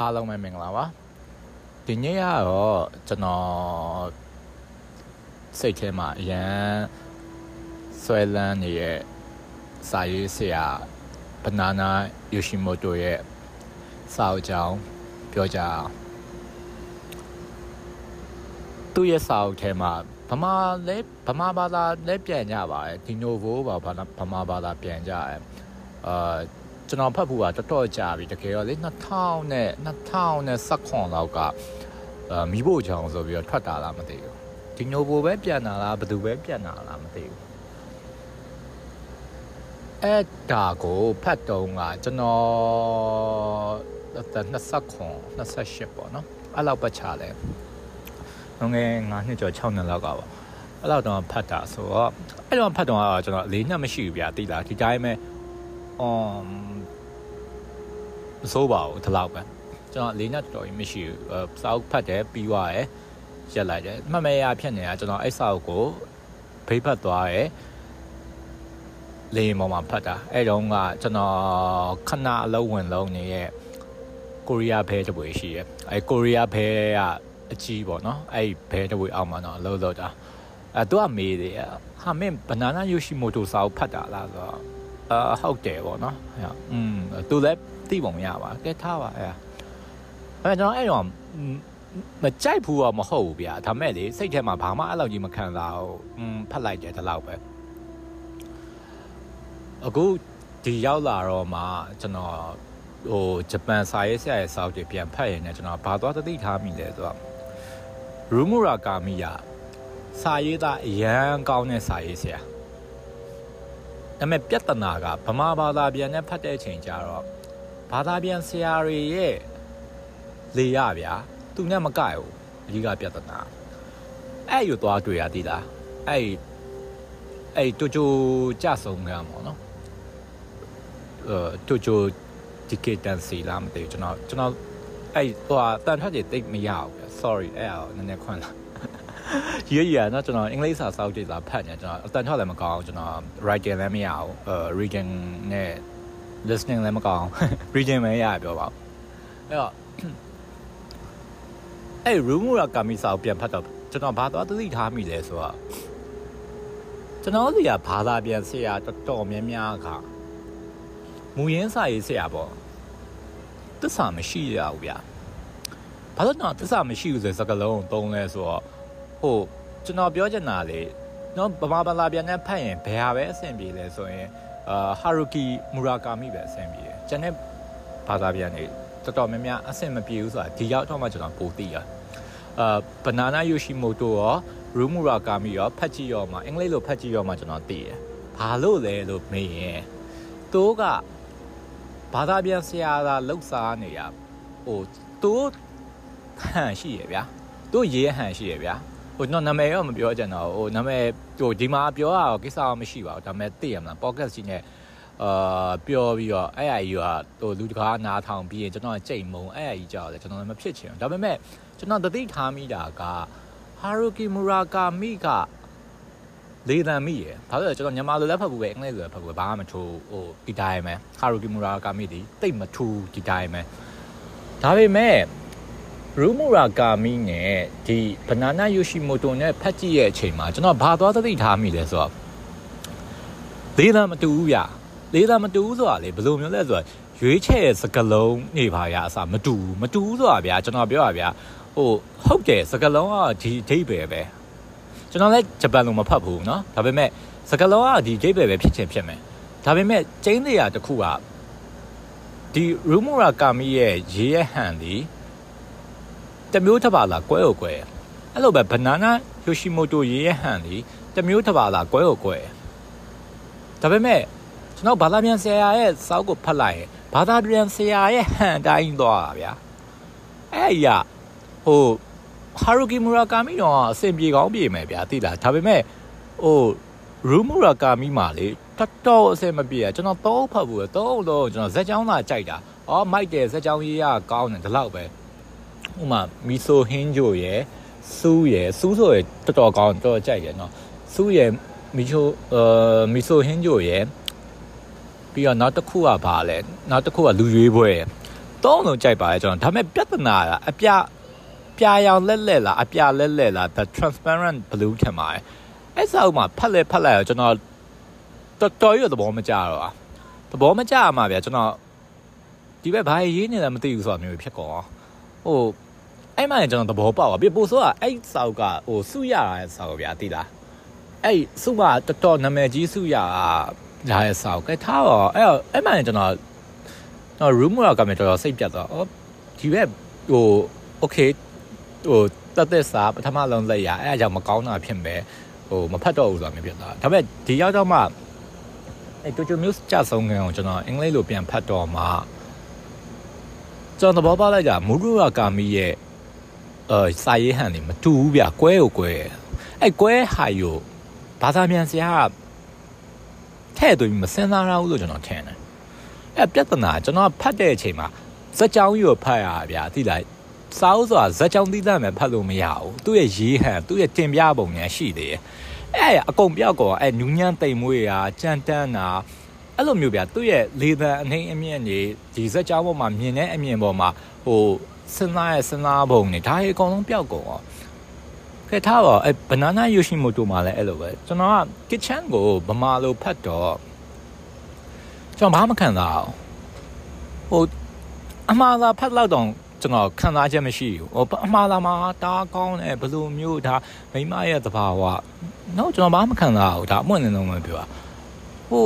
အားလုံးပဲမင်္ဂလာပါဒီနေ့ကတော့ကျွန်တော်စိတ်ထဲမှာအရန်ဆွဲလန်းနေတဲ့စာရေးဆရာဘနာနာယိုရှိမိုတိုရဲ့စာအုပ်ကြောင်းပြောကြအောင်သူ့ရဲ့စာအုပ်ထဲမှာဗမာလဲဗမာဘာသာလဲပြန်ကြပါတယ်ဒီနိုဗိုဘာဗမာဘာသာပြန်ကြတယ်အာ ကျွန်တော်ဖတ်ဖို့ကတော်တော်ကြာပြီတကယ်တော့လေ2000နဲ့2019လောက်ကအာမိဖို့ချောင်းဆိုပြီးတော့ထွက်တာလားမသိဘူးဒီနိုဘိုပဲပြန်တာလားဘယ်သူပဲပြန်တာလားမသိဘူးအဲ့ဒါကိုဖတ်တုံးကကျွန်တော်29 28ပေါ့နော်အဲ့လောက်ပတ်ချလဲငငယ်9နှစ်ကျော်6နှစ်လောက်ကပေါ့အဲ့လောက်တော့ဖတ်တာဆိုတော့အဲ့တော့ဖတ်တော့ကျွန်တော်လေးနှစ်မရှိဘူးဗျာတိလားဒီတိုင်းပဲအွန် မစိုးပါဘူးဒီလောက်ပဲကျွန်တော်လေးနှစ်တော်ကြီးမရှိဘူးစာအုပ်ဖတ်တယ်ပြီးသွားတယ်ရက်လိုက်တယ်မှတ်မရဖြစ်နေတာကျွန်တော်အဲ့စာအုပ်ကိုဖိတ်ဖတ်သွားတယ်လေပေါ်မှာဖတ်တာအဲ့တုန်းကကျွန်တော်ခဏအလုံးဝင်လုံးနေရဲ့ကိုရီးယားဘဲတပွေရှိရဲ့အဲ့ကိုရီးယားဘဲကအကြီးပေါ့နော်အဲ့ဘဲတပွေအောက်မှာတော့အလုံးလုံးတာအဲ့သူကမေးတယ်ဟာမင်းဘနာနာယိုရှိမိုတိုစာကိုဖတ်တာလားဆိုတော့အာဟုတ်တယ်ပေါ့နော်အဲ့อืมသူလည်း သိပုံရပါကဲထားပါအဲ့အဲ့ကျွန်တော်အဲ့တော့မကြိုက်ဘူးတော့မဟုတ်ဘူးဗျာဒါမဲ့လေစိတ်ထဲမှာဘာမှအဲ့လောက်ကြီးမခံစားဘူးอืมဖတ်လိုက်တယ်ဒီလောက်ပဲအခုဒီရောက်လာတော့မှကျွန်တော်ဟိုဂျပန်စာရေးဆရာရဲ့စာအုပ်တွေပြန်ဖတ်ရင်လည်းကျွန်တော်ဘာသွားသတိထားမိလဲဆိုတော့ရူမူရာကာမီယာစာရေးသားအရန်ကောင်းတဲ့စာရေးဆရာဒါပေမဲ့ပြဿနာကဗမာဘာသာပြန်နဲ့ဖတ်တဲ့အချိန်ကျတော့ ဘာသာပြန်ဆရာတွေရဲ့လေရဗျာသူနဲ့မကရဘူးအဓိကပြဿနာအဲ့ယူသွားတွေ့ရသေးလားအဲ့အဲ့တူတူကြဆုံးကမှာနော်အဲတူတူဒီကေတန်စီလားမသိဘူးကျွန်တော်ကျွန်တော်အဲ့ဟိုတန်ထွက်ကြီးတိတ်မရဘူးဗျ sorry အဲ့ဒါနည်းနည်းခွန်းလာရရရနော်ကျွန်တော်အင်္ဂလိပ်စာစောက်ကြည့်စာဖတ်နေကျွန်တော်အတန်ထွက်လည်းမကောင်းကျွန်တော် writing လည်းမရဘူးအဲ reading နဲ့ listening လည်းမကောင်း reading ပဲရပြောပါအဲ့တော့အဲ့ room ရာကာမီစာကိုပြန်ဖတ်တော့ကျွန်တော်ဘာသွားသတိထားမိလဲဆိုတော့ကျွန်တော်စီကဘာသာပြန်ဆရာတော်တော်များများကမူရင်းစာရေးဆရာပေါ့တစ္ဆာမရှိရဘူးဗျာဘာလို့တော့တစ္ဆာမရှိဘူးဆိုစကားလုံးသုံးလဲဆိုတော့ဟိုကျွန်တော်ပြောချင်တာလေနော်ဗမာဘာသာပြန်နဲ့ဖတ်ရင်ဘယ်ဟာပဲအဆင်ပြေလဲဆိုရင် အာဟာရူကီမူရာကာမီပဲအဆင်ပြေတယ်ကျန်တဲ့ဘာသာပြန်တွေတော်တော်များများအဆင်မပြေဘူးဆိုတာဒီရောက်တော့မှကျွန်တော်ပိုသိရအာဘနာနာယိုရှိမိုတိုရောရူမူရာကာမီရောဖတ်ကြည့်ရောမှအင်္ဂလိပ်လိုဖတ်ကြည့်ရောမှကျွန်တော်သိတယ်ဘာလို့လဲလို့မေးရင်သူကဘာသာပြန်ဆရာသာလှုပ်ရှားနေရဟိုသူဟန်ရှိရဗျာသူရေးဟန်ရှိရဗျာ ဟိုကျွန်တော်နာမည်ရောမပြောကြတော့ဟိုနာမည်ဟိုဒီမှာပြောရတော့ကိစ္စမရှိပါဘူးဒါပေမဲ့သိရမလား podcast ကြီးနဲ့အာပြောပြီးတော့အဲ့အကြီးကဟိုလူတကားနားထောင်ပြီးရင်ကျွန်တော်ကြိတ်မုံအဲ့အကြီးကြောက်တယ်ကျွန်တော်လည်းမဖြစ်ချင်ဘူးဒါပေမဲ့ကျွန်တော်သတိထားမိတာကဟာရူကီမူရာကာမီကလေတံမိရယ်ဘာလို့လဲကျွန်တော်မြန်မာလိုလည်းဖတ်ဘူးပဲအင်္ဂလိပ်လိုလည်းဖတ်ဘူးပဲဘာမှမထိုးဟိုဒီတိုင်းပဲဟာရူကီမူရာကာမီဒီတိတ်မထူးဒီတိုင်းပဲဒါပေမဲ့ ရူမူရာကာမီနဲ့ဒီဘနာနာယိုရှိမိုတိုနဲ့ဖတ်ကြည့်ရဲ့အချိန်မှာကျွန်တော်ဘာသွားသတိထားမိလဲဆိုတော့လေတံမတူဘူးဗျလေတံမတူဘူးဆိုတာလေဘယ်လိုမျိုးလဲဆိုတော့ရွေးချယ်စကလုံးနေပါရအစားမတူမတူဆိုတာဗျာကျွန်တော်ပြောတာဗျာဟိုဟုတ်တယ်စကလုံးကဒီဒိတ်ပဲပဲကျွန်တော်လည်းဂျပန်လိုမဖတ်ဘူးเนาะဒါပေမဲ့စကလုံးကဒီဒိတ်ပဲပဲဖြစ်ချင်ဖြစ်မယ်ဒါပေမဲ့ကျင်းတရားတစ်ခုကဒီရူမူရာကာမီရဲ့ရေးရဟန်ဒီ တမျိုးတစ်ပါလားကွဲကိုကွဲအဲ့လိုပဲဘနာနာယိုရှိမိုတိုရေးရဟန်ဒီတမျိုးတစ်ပါလားကွဲကိုကွဲဒါပေမဲ့ကျွန်တော်ဘာသာပြန်ဆရာရဲ့စောက်ကိုဖတ်လိုက်ရင်ဘာသာပြန်ဆရာရဲ့ဟန်တိုင်းသွားတာဗျာအဲ့ရဟိုဟာရူကီမူရာကာမီတော့အဆင်ပြေကောင်းပြေမယ်ဗျာသိလားဒါပေမဲ့ဟိုရူမူရာကာမီမှာလေတော်တော်အဆင်မပြေอ่ะကျွန်တော်တော့ဖတ်ဘူးတော့တော့ကျွန်တော်ဇက်ချောင်းသာကြိုက်တာအော်မိုက်တယ်ဇက်ချောင်းရေးရကောင်းတယ်ဒီလောက်ပဲ ဥမာမီဆိုဟင်းဂျိုရယ်စူးရယ်စူးဆိုရယ်တော်တော်ကောင်းတော်တော်ကြိုက်တယ်နော်စူးရယ်မီချိုအာမီဆိုဟင်းဂျိုရယ်ပြီးတော့နောက်တစ်ခုကဘာလဲနောက်တစ်ခုကလူရွေးပွဲလူသုံးလုံးကြိုက်ပါတယ်ကျွန်တော်ဒါပေမဲ့ပြဿနာကအပြပြာရောင်လက်လက်လားအပြလက်လက်လား the transparent blue ထင်ပါတယ်အဲ့စာအုပ်မှာဖတ်လဲဖတ်လိုက်တော့ကျွန်တော်တော်တော်ရသဘောမကျတော့သဘောမကျမှာဗျာကျွန်တော်ဒီဘက်ဘာရေးနေလဲမသိဘူးဆိုတာမျိုးဖြစ်ကုန်အောင်ဟို အဲ့မှလည်းကျွန်တော်သဘောပေါက်ပါပြီပို့ဆိုကအဲ့စာအုပ်ကဟိုစုရတာစာအုပ်ဗျာသိလားအဲ့စုကတော်တော်နာမည်ကြီးစုရတာဒါရဲ့စာအုပ်ကဲထားတော့အဲ့အဲ့မှလည်းကျွန်တော်တော့ room ရောကမှတော်တော်စိတ်ပြတ်သွားအော်ဒီဘက်ဟို okay ဟိုတက်သက်စာပထမလုံးလက်ရအဲ့အကြောင်းမကောင်းတာဖြစ်မယ်ဟိုမဖတ်တော့ဘူးဆိုတာမျိုးဖြစ်သွားဒါပေမဲ့ဒီရောက်တော့မှအဲ့တိုချိုမျိုးကြဆုံးခံအောင်ကျွန်တော်အင်္ဂလိပ်လိုပြန်ဖတ်တော့မှကျွန်တော်သဘောပေါက်လိုက်ကြမူရူရာကာမီရဲ့ အဲစာရေးဟန်နေမတူဘူးဗျကွဲကိုကွဲအဲ့ကွဲဟာယိုဘာသာပြန်ဆရာကထဲ့သွင်းမစင်စားရဘူးလို့ကျွန်တော်ထင်တယ်အဲ့ပြဿနာကျွန်တော်ဖတ်တဲ့အချိန်မှာစက်ကြောင်းကြီးကိုဖတ်ရတာဗျာသိလားစာအုပ်ဆိုတာဇက်ကြောင်သီးသန့်ပဲဖတ်လို့မရဘူးသူ့ရဲ့ရေးဟန်သူ့ရဲ့တင်ပြပုံညာရှိသေးတယ်အဲ့အကုန်ပြောက်ကောအဲ့နူးညံ့တိမ်မွေးရာကြမ်းတမ်းတာအဲ့လိုမျိုးဗျာသူ့ရဲ့လေသံအနှိမ့်အမြင့်နေဒီဇက်ကြောင်ပေါ်မှာမြင်တဲ့အမြင်ပေါ်မှာဟို စဉ်းစားရဲ့စဉ်းစားပုံနေဒါတွေအကုန်လုံးပြောက်ကုန်အောင်ခဲထားပါအဲ့ banana yoshimoto မှာလည်းအဲ့လိုပဲကျွန်တော်က kitchen ကိုဗမာလိုဖတ်တော့ကျွန်တော်ဘာမှမခံစားအောင်ဟိုအမှားသာဖတ်လောက်တော့ကျွန်တော်ခံစားချက်မရှိဘူးဟိုအမှားလာမှာတားကောင်းတယ်ဘယ်လိုမျိုးဒါမိမရဲ့သဘာဝတော့ကျွန်တော်ဘာမှမခံစားဘူးဒါအမွင့်နေတော့မပြောဟို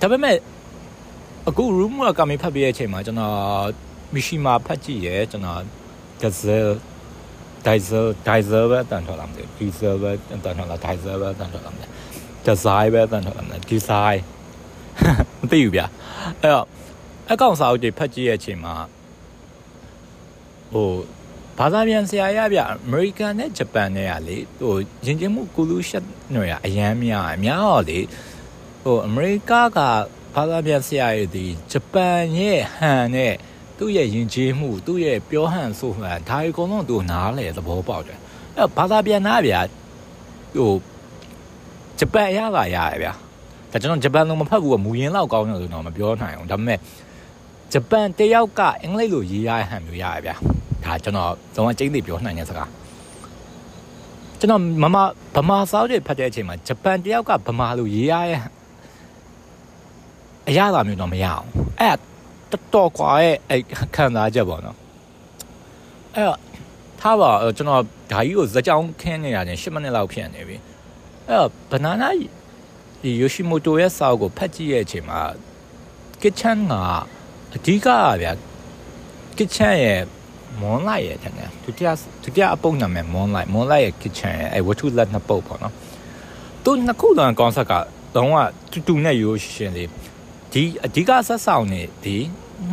ဒါပေမဲ့အခု room ကကမေဖတ်ပြရဲ့အချိန်မှာကျွန်တော် မီရှိမာဖတ်ကြည့်ရဲကျွန်တော် gazelle diesel diesel ပဲတန်ထော်လာမယ် diesel ပဲတန်ထော်လာ diesel ပဲတန်ထော်လာမယ် design ပဲတန်ထော်လာမယ် design မသိဘူးဗျအဲ့တော့အကောင့်စာအုပ်တွေဖတ်ကြည့်ရဲ့အချိန်မှာဟိုဘာသာပြန်ဆရာရဗျအမေရိကန်နဲ့ဂျပန်နဲ့ကလေဟိုယဉ်ကျေးမှုကူလူရှက်ຫນွေအရန်များအများတော့လေဟိုအမေရိကကဘာသာပြန်ဆရာရည်ဒီဂျပန်ရဲ့ဟန်နဲ့ သူ့ရဲ့ယဉ်ကျေးမှုသူ့ရဲ့ပြောဟန်ဆိုဟန်ဒါအကုန်လုံးသူနားလေသဘောပေါက်တယ်အဲ့ဘာသာပြန်နာဗျာဟိုဂျပန်ရတာရရဗျာဒါကျွန်တော်ဂျပန်လုံးမဖတ်ဘူးကမူရင်းလောက်ကောင်းတယ်ဆိုတော့မပြောနိုင်အောင်ဒါပေမဲ့ဂျပန်တယောက်ကအင်္ဂလိပ်လိုရေးရတဲ့ဟန်မျိုးရရဗျာဒါကျွန်တော်သုံးအကျိန်းသိပြောနိုင်တဲ့စကားကျွန်တော်မမဗမာစာအုပ်တွေဖတ်တဲ့အချိန်မှာဂျပန်တယောက်ကဗမာလိုရေးရတဲ့အရာသာမျိုးတော့မရအောင်အဲ့ တော်တော်ကွာရဲ့အဲ့ခံစားချက်ပေါ့နော်အဲ့တော့ထားပါကျွန်တော်ဓာကြီးကိုဇက်ကြောင်းခင်းနေရတယ်10မိနစ်လောက်ဖြစ်နေပြီအဲ့တော့ဘနာနာဒီယိုရှိမိုတိုရဲ့စာအုပ်ကိုဖတ်ကြည့်ရဲ့အချိန်မှာ kitchen ကအဓိကဗျာ kitchen ရဲ့ Moonlight ရဲ့တဲ့ဒုတိယဒုတိယအပုတ်နာမည် Moonlight Moonlight ရဲ့ kitchen ရဲ့အဲဝတ္ထုလက်နှစ်ပုတ်ပေါ့နော်သူနှစ်ခုလုံး concept ကတော့ကတူတူနဲ့ရိုးရှင်းလေးဒီအဓိကဆက်ဆောင်နေဒီ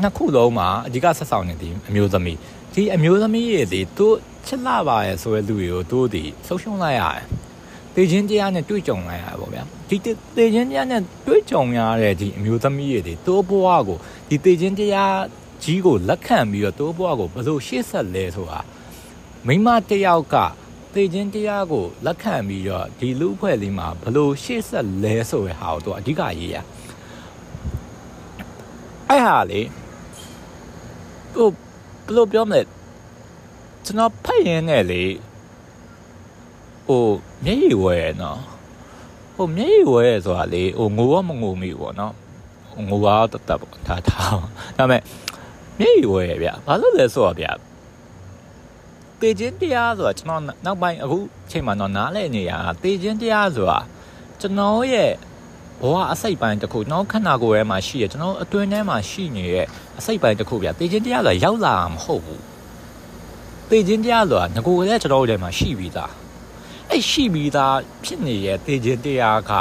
နှစ်ခုလုံးမှာအဓိကဆက်ဆောင်နေဒီအမျိုးသမီးဒီအမျိုးသမီးရဲ့ဒီသူချစ်လာပါရဲ့ဆိုတဲ့လူတွေကိုသူဒီဆုံးရှုံးလိုက်ရတယ်တေချင်းတရားနဲ့တွေ့ကြုံလိုက်ရပါဗျာဒီတေချင်းတရားနဲ့တွေ့ကြုံရတဲ့ဒီအမျိုးသမီးရဲ့ဒီသူ့ဘဝကိုဒီတေချင်းတရားကြီးကိုလက်ခံပြီးတော့တိုးဘွားကိုဘယ်လိုရှေ့ဆက်လဲဆိုတာမိမတယောက်ကသေခြင်းတရားကိုလက်ခံပြီးတော့ဒီလူအဖွဲ့လေးမှာဘယ်လိုရှေ့ဆက်လဲဆိုတဲ့ဟာကိုသူအဓိကရေးရ အဲ့ဟာလေဟိုဘယ်လိုပြောမလဲကျွန်တော်ဖတ်ရင်လည်းလေဟိုမျက်ရည်ဝဲနော်ဟိုမျက်ရည်ဝဲဆိုတာလေဟိုငိုရမငိုမိဘူးပေါ့နော်ငိုရတတ်တတ်ပေါ့ဒါထားဒါပေမဲ့မျက်ရည်ဝဲဗျဘာလို့လဲဆိုတော့ဗျတေခြင်းတရားဆိုတာကျွန်တော်နောက်ပိုင်းအခုချိန်မှာတော့နားလည်နေရတာတေခြင်းတရားဆိုတာကျွန်တော်ရဲ့ ဘဝအစိတ်ပိုင်းတစ်ခုကျွန်တော်ခန္ဓာကိုယ်ထဲမှာရှိရကျွန်တော်အတွင်းထဲမှာရှိနေတဲ့အစိတ်ပိုင်းတစ်ခုဗျတေခြင်းတရားဆိုတာရောက်လာမှာမဟုတ်ဘူးတေခြင်းတရားဆိုတာငကိုယ်လည်းကျွန်တော်တို့ထဲမှာရှိပြီးသားအဲ့ရှိပြီးသားဖြစ်နေတဲ့တေခြင်းတရားက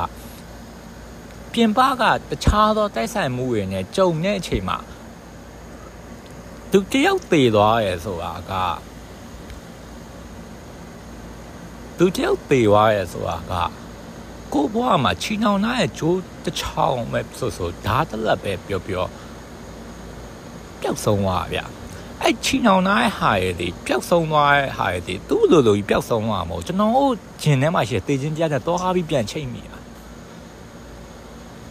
ပြင်ပကတခြားသောတိုက်ဆိုင်မှုတွေနဲ့ကြုံတဲ့အချိန်မှာသူတယောက်သေသွားရဲဆိုတာကသူတယောက်သေသွားရဲဆိုတာက ကိုဘွားမှာချီနှောင်နာရဲ့ဂျိုးတစ်ချောင်းပဲဆိုဆိုဓာတ်တလက်ပဲပြောပြောပျောက်ဆုံးသွားဗျအဲ့ချီနှောင်နာရဲ့ဟာရည်ဒီပျောက်ဆုံးသွားရဲ့ဟာရည်ဒီသူ့လိုလိုကြီးပျောက်ဆုံးသွားမှာမဟုတ်ကျွန်တော်တို့ဂျင်ထဲမှာရှိတဲ့တေချင်းတရားနဲ့တော့ဟာပြီးပြန်ချိန်မိတာ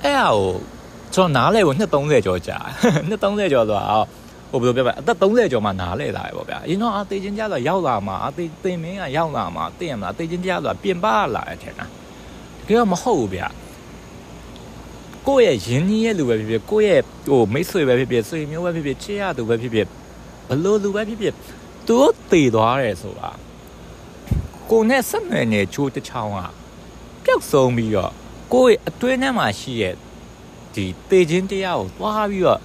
အဲ့ဟာကိုကျွန်တော်နားလဲကို230ကျော်ကြာ230ကျော်ဆိုတာဟဟိုဘယ်လိုပြောပါအသက်30ကျော်မှနားလဲလာရပေါ့ဗျာအရင်တော့အသေးချင်းကြဆိုရောက်လာမှာအသေးသင်မင်းကရောက်လာမှာသိရမလားအသေးချင်းကြဆိုပြင်ပလာရထင်တာ တကယ်တော့မဟုတ်ဘူးဗျာကိုယ့်ရဲ့ယဉ်ကြီးရဲ့လူပဲဖြစ်ဖြစ်ကိုယ့်ရဲ့ဟိုမိတ်ဆွေပဲဖြစ်ဖြစ်ဆွေမျိုးပဲဖြစ်ဖြစ်ချစ်ရသူပဲဖြစ်ဖြစ်ဘလို့လူပဲဖြစ်ဖြစ်သူတို့တည်သွားတယ်ဆိုတာကိုနဲ့ဆက်နွယ်နေချိုးတစ်ချောင်းကပျောက်ဆုံးပြီးတော့ကိုယ့်ရဲ့အတွင်းထဲမှာရှိရဲ့ဒီတေခြင်းတရားကိုသွားပြီးတော့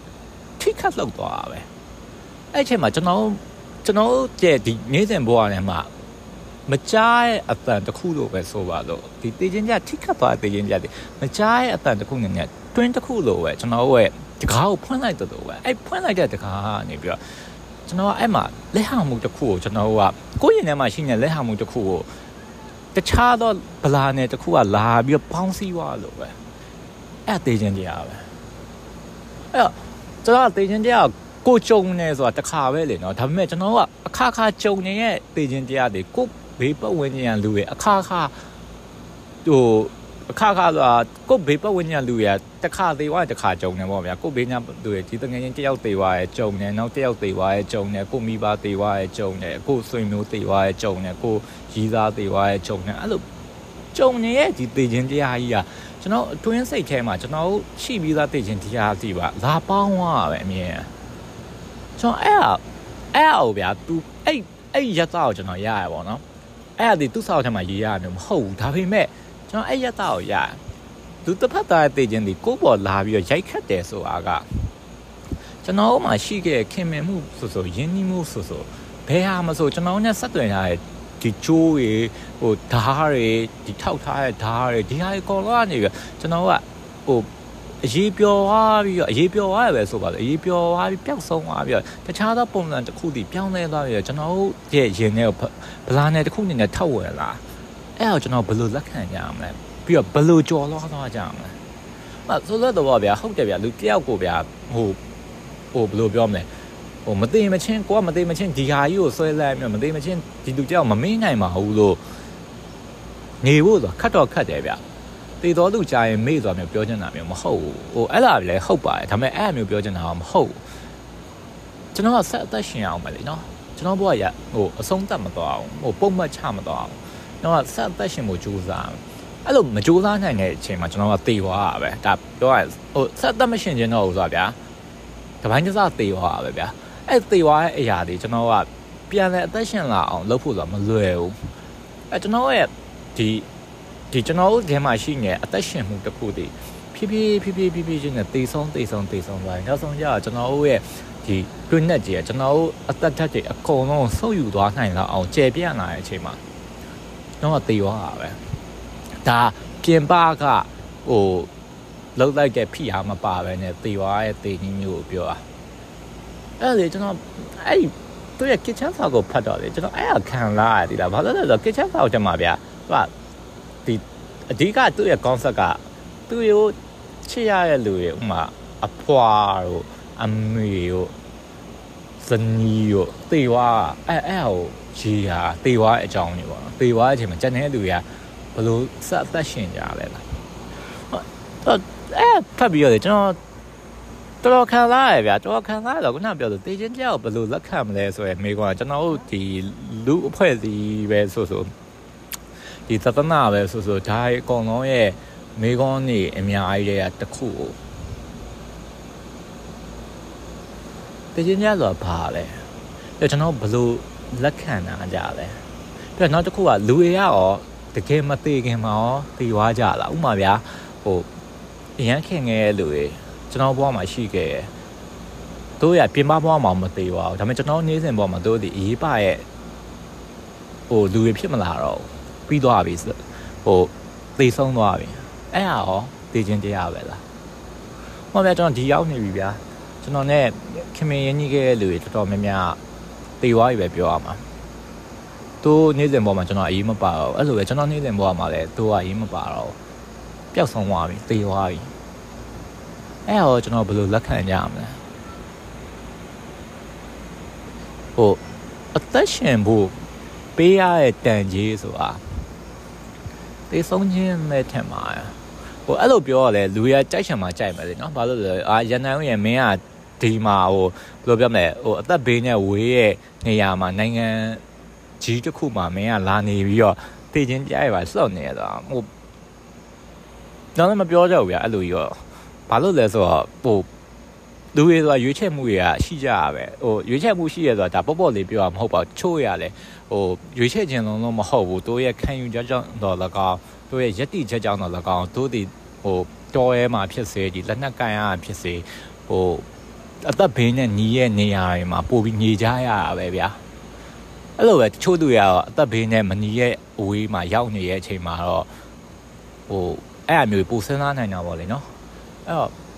ထိခတ်လောက်သွားတာပဲအဲ့အချိန်မှာကျွန်တော်ကျွန်တော်ရဲ့ဒီနေ့စဉ်ဘဝထဲမှာ မကြားရဲ့အတန်တစ်ခုလို့ပဲဆိုပါလို့ဒီတေခြင်းကြထိခတ်သွားတေခြင်းကြဒီမကြားရဲ့အတန်တစ်ခုနဲ့နဲ့တွင်းတစ်ခုလို့ပဲကျွန်တော်ရဲ့တကားကိုဖွင့်လိုက်တော့ပဲအဲ့ဖွင့်လိုက်တဲ့တကားကနေပြီးတော့ကျွန်တော်ကအဲ့မှာလက်ဟမှုတစ်ခုကိုကျွန်တော်ကကိုယ့်ရင်ထဲမှာရှိနေလက်ဟမှုတစ်ခုကိုတခြားသောဗလာနဲ့တစ်ခုကလာပြီးတော့ပေါင်းစည်းသွားလို့ပဲအဲ့တေခြင်းတရားပဲအဲ့တော့ကျွန်တော်တေခြင်းတရားကိုကြုံနေဆိုတာတစ်ခါပဲလေနော်ဒါပေမဲ့ကျွန်တော်ကအခါခါကြုံနေတဲ့တေခြင်းတရားတွေကို ဘေးပတ်ဝန်းကျင်လူရဲ့အခါခါဟိုအခါခါဆိုတာကိုဘေးပတ်ဝန်းကျင်လူရဲ့တစ်ခါသေးသွားတစ်ခါကြုံနေပေါ့ဗျာကိုဘေးညာလူရဲ့ဒီတငယ်ချင်းတယောက်သေးသွားရဲ့ကြုံနေနောက်တယောက်သေးသွားရဲ့ကြုံနေကိုမိဘသေးသွားရဲ့ကြုံနေကိုဆွေမျိုးသေးသွားရဲ့ကြုံနေကိုရီးသားသေးသွားရဲ့ကြုံနေအဲ့လိုကြုံနေရဲ့ဒီသေခြင်းတရားကြီးကကျွန်တော်အတွင်းစိတ်ထဲမှာကျွန်တော်ရှိပြီးသားသေခြင်းတရားစီပါလာပေါင်းသွားပဲအမြင်ကျွန်တော်အဲ့အဲ့အော်ဗျာ तू အဲ့အဲ့ရက်သားကိုကျွန်တော်ရရပါတော့ အဲ့ဒါဒီသူ့ဆောက်ထဲမှာရေးရတယ်မဟုတ်ဘူးဒါပေမဲ့ကျွန်တော်အဲ့ရက်သားကိုရသူတစ်ဖက်သားသေခြင်းဒီကိုပေါ်လာပြီးတော့ရိုက်ခတ်တယ်ဆိုတာကကျွန်တော်မှရှိခဲ့ခင်မင်မှုဆိုဆိုယဉ်နီးမှုဆိုဆိုဘယ်ဟာမဆိုကျွန်တော်နဲ့ဆက်သွယ်ရတဲ့ဒီချိုးတွေဟိုဓားတွေဒီထောက်ထားတဲ့ဓားတွေဒီဟာတွေကော်လာနေပြီကျွန်တော်ကဟို အရေးပျော်သွားပြီးတော့အရေးပျော်သွားရပဲဆိုပါလေအရေးပျော်သွားပြီးပျောက်ဆုံးသွားပြီးတော့တခြားသောပုံစံတစ်ခုတည်းပြောင်းလဲသွားပြီးတော့ကျွန်တော်ရဲ့ရင်ထဲကိုဗလာနယ်တစ်ခုအနေနဲ့ထောက်ဝယ်လာအဲ့တော့ကျွန်တော်ဘယ်လိုလက်ခံကြမလဲပြီးတော့ဘယ်လိုကြော်လွှားသွားကြမလဲအဲ့ဆိုတော့ဗျာဟုတ်တယ်ဗျာလူတယောက်ကိုဗျာဟိုဟိုဘယ်လိုပြောမလဲဟိုမသိမချင်းကိုကမသိမချင်းဒီဟာကြီးကိုဆွဲလိုက်မြမသိမချင်းဒီလူတယောက်မမင်းနိုင်ပါဘူးလို့နေဖို့ဆိုခတ်တော့ခတ်တယ်ဗျ တည်တော်လူကြားရင်မေ့သွားမျိုးပြောချင်တာမျိုးမဟုတ်ဘူးဟိုအဲ့ဒါလည်းဟုတ်ပါတယ်ဒါပေမဲ့အဲ့အမျိုးပြောချင်တာကမဟုတ်ဘူးကျွန်တော်ကဆက်အသက်ရှင်အောင်ပဲလေနော်ကျွန်တော်ဘဝရဟိုအဆုံးသတ်မသွားအောင်ဟိုပုံမှတ်ချမသွားအောင်ကျွန်တော်ကဆက်အသက်ရှင်ဖို့ကြိုးစားအဲ့လိုမကြိုးစားနိုင်တဲ့အချိန်မှာကျွန်တော်ကတေသွားတာပဲဒါပြောရဟိုဆက်အသက်မရှင်ခြင်းတော့ဟိုဆိုတာဗျာတပိုင်းတစတေသွားတာပဲဗျာအဲ့တေသွားတဲ့အရာတွေကျွန်တော်ကပြန်လဲအသက်ရှင်လာအောင်လုပ်ဖို့ဆိုတာမလွယ်ဘူးအဲ့ကျွန်တော်ရဲ့ဒီ ဒီကျွန်တော်တို့ထဲမှာရှိနေအသက်ရှင်မှုတစ်ခုတည်းဖြည်းဖြည်းဖြည်းဖြည်းဖြည်းဖြည်းချင်းနဲ့တေဆုံးတေဆုံးတေဆုံးသွားတယ်နောက်ဆုံးကျတော့ကျွန်တော်တို့ရဲ့ဒီတွင်းနဲ့ကြီးကျွန်တော်တို့အသက်ထက်တွေအကုန်လုံးဆုပ်ယူသွားနိုင်လောက်အောင်ကျေပြန့်လာတဲ့အချိန်မှာတော့တေရောတာပဲဒါပြင်ပကဟိုလောက်လိုက်တဲ့ဖိအားမပါပဲနဲ့တေရောရဲ့တေနည်းမျိုးကိုပြောတာအဲ့လေကျွန်တော်အဲ့ဒီသူရဲ့ kitchen ဆောက်ကိုဖတ်တော့လေကျွန်တော်အဲ့အခံလာရည်လားဘာလို့လဲဆိုတော့ kitchen ဆောက်ချက်မှာဗျာသူက ဒီအဓိကသူ့ရဲ့ concept ကသူ့ရိုးချစ်ရတဲ့လူတွေဥမာအဖွာတို့အမေတို့ဇနီးတို့တေဝါအဲ့အဲ့ဟိုကြီးဟာတေဝါအကြောင်းတွေပေါ့နော်တေဝါအချိန်မှာကျန်တဲ့လူတွေကဘလို့ဆက်အသက်ရှင်ကြလဲလားအဲ့ဖတ်ပြီးတော့ကျွန်တော်တော်တော်ခံလာရဗျာတော်ခံလာတော့ခုနပြောလို့တေချင်းကြောက်ဘယ်လိုလက်ခံမလဲဆိုရယ်မိကွာကျွန်တော်တို့ဒီလူအဖွဲ့စီပဲဆိုဆို ဒီသတနာပဲဆိုဆိုဒါအကုန်လုံးရဲ့မိကွန်းနေအများကြီးတဲ့တခုကိုတေချင်းကြောက်ဆိုတာဘာလဲပြကျွန်တော်ဘယ်လိုလက်ခံတာကြလဲပြနောက်တစ်ခုကလူတွေရောတကယ်မသေးခင်မှာရောသေသွားကြလားဥမာဗျာဟိုအရန်ခင်ငယ်လူတွေကျွန်တော်ဘဝမှာရှိခဲ့တယ်တို့ရပြင်ပဘဝမှာမသေးပါဘူးဒါပေမဲ့ကျွန်တော်နေစဉ်ဘဝမှာတို့ဒီအေးပါရဲ့ဟိုလူတွေဖြစ်မလာတော့ ပြီးသွားပြီဟိုသေဆုံးသွားပြီအဲ့ဟာရောသေခြင်းတရားပဲလားဟောဗျာကျွန်တော်ဒီရောက်နေပြီဗျာကျွန်တော် ਨੇ ခင်မင်းရင်းကြီးခဲ့တဲ့လူတွေတော်တော်များများသေသွားပြီပဲပြောရမှာသူနေစဉ်ဘဝမှာကျွန်တော်အေးမပါတော့အဲ့လိုပဲကျွန်တော်နေစဉ်ဘဝမှာလည်းသူကအေးမပါတော့ပျောက်ဆုံးသွားပြီသေသွားပြီအဲ့ဟောကျွန်တော်ဘယ်လိုလက်ခံကြမလဲဟိုအသက်ရှင်ဖို့ပေးရတဲ့တန်ကြီးဆိုတာ တေဆုံးခြင်းနဲ့ထင်ပါဟိုအဲ့လိုပြောရလဲလူရကြိုက်ချင်မှကြိုက်မယ်လေနော်ဘာလို့လဲအာရန်နိုင်ရဲ့မင်းကဒီမှာဟိုဘယ်လိုပြောမလဲဟိုအသက်ဘေးနဲ့ဝေးရဲ့နေရာမှာနိုင်ငံကြီးတစ်ခုမှာမင်းကလာနေပြီးတော့တည်ချင်းပြရပါစော့နေရတာဟိုတော့လည်းမပြောကြဘူးဗျအဲ့လိုကြီးတော့ဘာလို့လဲဆိုတော့ဟို လူတွေဆိုတာရွေးချယ်မှုတွေကရှိကြရပဲဟိုရွေးချယ်မှုရှိရဆိုတာဒါပေါ့ပေါ့လေးပြောတာမဟုတ်ပါဘူးချို့ရတယ်ဟိုရွေးချယ်ခြင်းလုံးလုံးမဟုတ်ဘူးတို့ရဲ့ခံယူချက်ကြောင့်တော့၎င်းတို့ရဲ့ယက်တိချက်ကြောင့်တော့၎င်းတို့ဒီဟိုတော်ရဲမှာဖြစ်စေဒီလက်နက်ကန်ရဖြစ်စေဟိုအသက်ဘေးနဲ့ညီရဲ့နေရာတွေမှာပို့ပြီးညီကြရတာပဲဗျာအဲ့လိုပဲတချို့သူတွေကတော့အသက်ဘေးနဲ့မညီရဲ့အဝေးမှာရောက်နေရဲ့အချိန်မှာတော့ဟိုအဲ့အမျိုးပိုစဉ်းစားနိုင်တာပေါ့လေနော်အဲ့တော့ဟို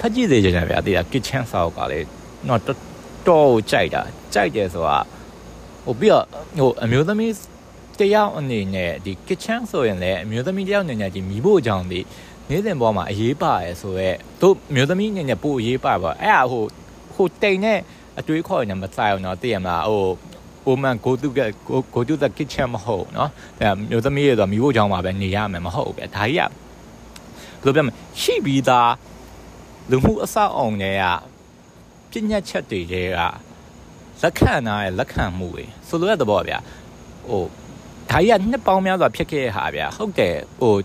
ဖက်ကြည့်သေးကြတယ်ဗျာတေးတာ kitchen ဆောက်ကလေတော့တော်တော်ကြိုက်တာကြိုက်တယ်ဆိုတာဟိုပြီးတော့ဟိုအမျိုးသမီးတယောက်အနေနဲ့ဒီ kitchen ဆိုရင်လည်းအမျိုးသမီးတယောက်အနေနဲ့ဒီမိဖို့ကြောင့်ဒီနေ့စဉ်ပေါ်မှာအရေးပါရဲဆိုတော့တို့မျိုးသမီးအနေနဲ့ပို့အရေးပါပါအဲ့ဒါဟိုဟိုတိန်နဲ့အတွေးခေါ်နေမှာစိုက်အောင်တော့သိရမလားဟို woman go to get go, go to the kitchen မဟုတ်เนาะအဲမျိုးသမီးတွေဆိုမိဖို့ကြောင့်မှာပဲနေရမယ်မဟုတ်ဘူးဗျဒါကြီးကဘယ်လိုပြောမလဲရှိပြီးသား လူမှုအဆောက်အအုံတွေကပြညတ်ချက်တွေကလက်ခံနာရဲ့လက်ခံမှုတွေဆိုလိုတဲ့သဘောဗျဟိုဒါကြီးကနှစ်ပေါင်းများစွာဖြစ်ခဲ့တဲ့ဟာဗျဟုတ်တယ်ဟို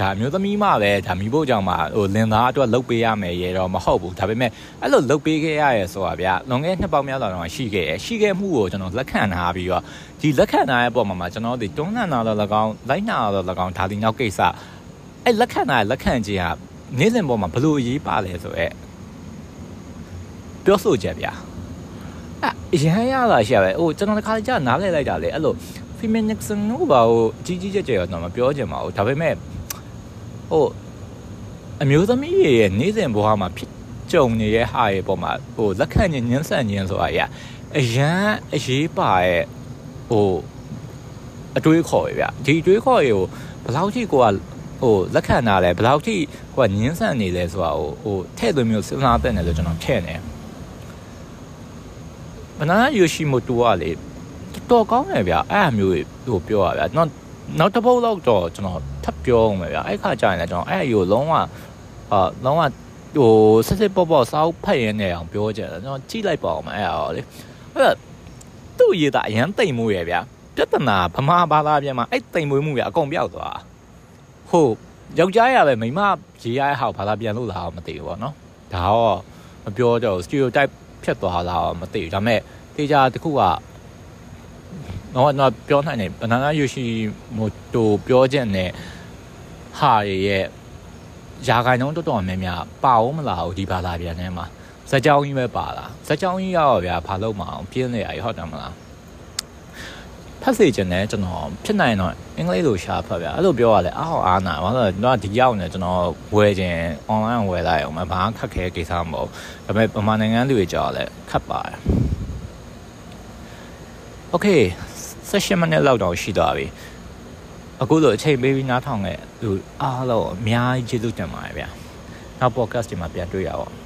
ဒါမျိုးသမီးမှပဲဒါမိဖို့ကြောင့်မှဟိုလင်သားအတွက်လုတ်ပေးရမယ်ရေတော့မဟုတ်ဘူးဒါပေမဲ့အဲ့လိုလုတ်ပေးခဲ့ရရဲဆိုတာဗျလွန်ခဲ့နှစ်ပေါင်းများစွာတော့ရှိခဲ့ရရှိခဲ့မှုကိုကျွန်တော်လက်ခံထားပြီးတော့ဒီလက်ခံထားရဲ့ပုံမှာကျွန်တော်ဒီတွန်းလှန်တာတော့၎င်းလိုက်နာတော့၎င်းဒါဒီနောက်ကိစ္စအဲ့လက်ခံတာလက်ခံခြင်းက နေ့စဉ်ပေါ်မှာဘလို့အရေးပါလဲဆိုတော့ပြောဆိုချက်ဗျအဲ့ရဟန်းရတာရှိရပဲဟိုကျွန်တော်တစ်ခါကြာနားလဲလိုက်တာလေအဲ့လို feminism ကိုဘာကိုကြီးကြီးကျယ်ကျယ်တော့မပြောချင်ပါဘူးဒါပေမဲ့ဟိုအမျိုးသမီးရဲ့နေ့စဉ်ဘဝမှာဖြစ်ကြုံနေတဲ့ဟာရဲ့ပုံမှာဟိုလက်ခံခြင်းညှင်းဆန်ခြင်းဆိုတာရအရန်အရေးပါရဲ့ဟိုအတွေးခေါ်ရဗျဒီအတွေးခေါ်ရကိုဘယ်လောက်ထိကိုက ဟိုလက်ခံတာလဲဘယ်လောက်ထိကိုကညှင်းဆန်နေလဲဆိုတာဟိုဟိုထဲ့သွင်းမျိုးစဉ်းစားတဲ့နယ်လို့ကျွန်တော်ထည့်နေဘနာယိုရှိမိုတိုကလေတော်ကောင်းတယ်ဗျအဲ့အမျိုးဟိုပြောရဗျနောက်နောက်တစ်ပုတ်တော့တော့ကျွန်တော်ထပ်ပြောအောင်ပဲဗျအဲ့ခါကျရင်လည်းကျွန်တော်အဲ့အယူလုံးဝအာလုံးဝဟိုစစ်စစ်ပေါ့ပေါ့စောက်ဖတ်ရင်းနေအောင်ပြောကြတယ်ကျွန်တော်ကြည့်လိုက်ပါအောင်အဲ့အော်လေအဲ့သူ့ရေးတာအရန်တိမ်မှုရဲ့ဗျပြဿနာဗမာဘာသာပြန်မှာအဲ့တိမ်မွေးမှုရအကုန်ပြောက်သွား ဟုတ်ယောက်ျားရပဲမိမရေးရတဲ့ဟာဘာသာပြန်လို့လားမသိဘူးပေါ့နော်ဒါတော့မပြောတော့ stereotype ဖြစ်သွားလားမသိဘူးဒါပေမဲ့တေချာတခုကတော့တော့ပြောနိုင်တယ်ဘနာနာယိုရှိမိုတိုပြောချက်နဲ့ဟာရဲ့ယာခိုင်နှုန်းတော်တော်များများပါအောင်မလားဘူးဒီဘာသာပြန်ထဲမှာဇက်ကြောင်းကြီးပဲပါလားဇက်ကြောင်းကြီးရောဗျာဘာလို့မအောင်ပြင်းနေရဟုတ်တယ်မလား ဖတ်စေချင်တယ်ကျွန်တော်ဖြစ်နိုင်တော့အင်္ဂလိပ်လိုရှာဖတ်ဗျာအဲ့လိုပြောရလဲအားဟောအားနာဘာလို့လဲတော့ဒီရောက်နေကျွန်တော်ဝယ်ခြင်း online ဝယ်လိုက်အောင်မဘာခက်ခဲကိစ္စမဟုတ်ဒါပေမဲ့ပမာနိုင်ငံလူတွေကြောက်လဲခတ်ပါတယ် Okay 16မိနစ်လောက်တော့ရှိသွားပြီအခုလိုအချိန်ပေးပြီးနားထောင်ခဲ့သူအားလုံးအများကြီးကျေးဇူးတင်ပါတယ်ဗျာနောက် podcast ဒီမှာပြန်တွေ့ရအောင်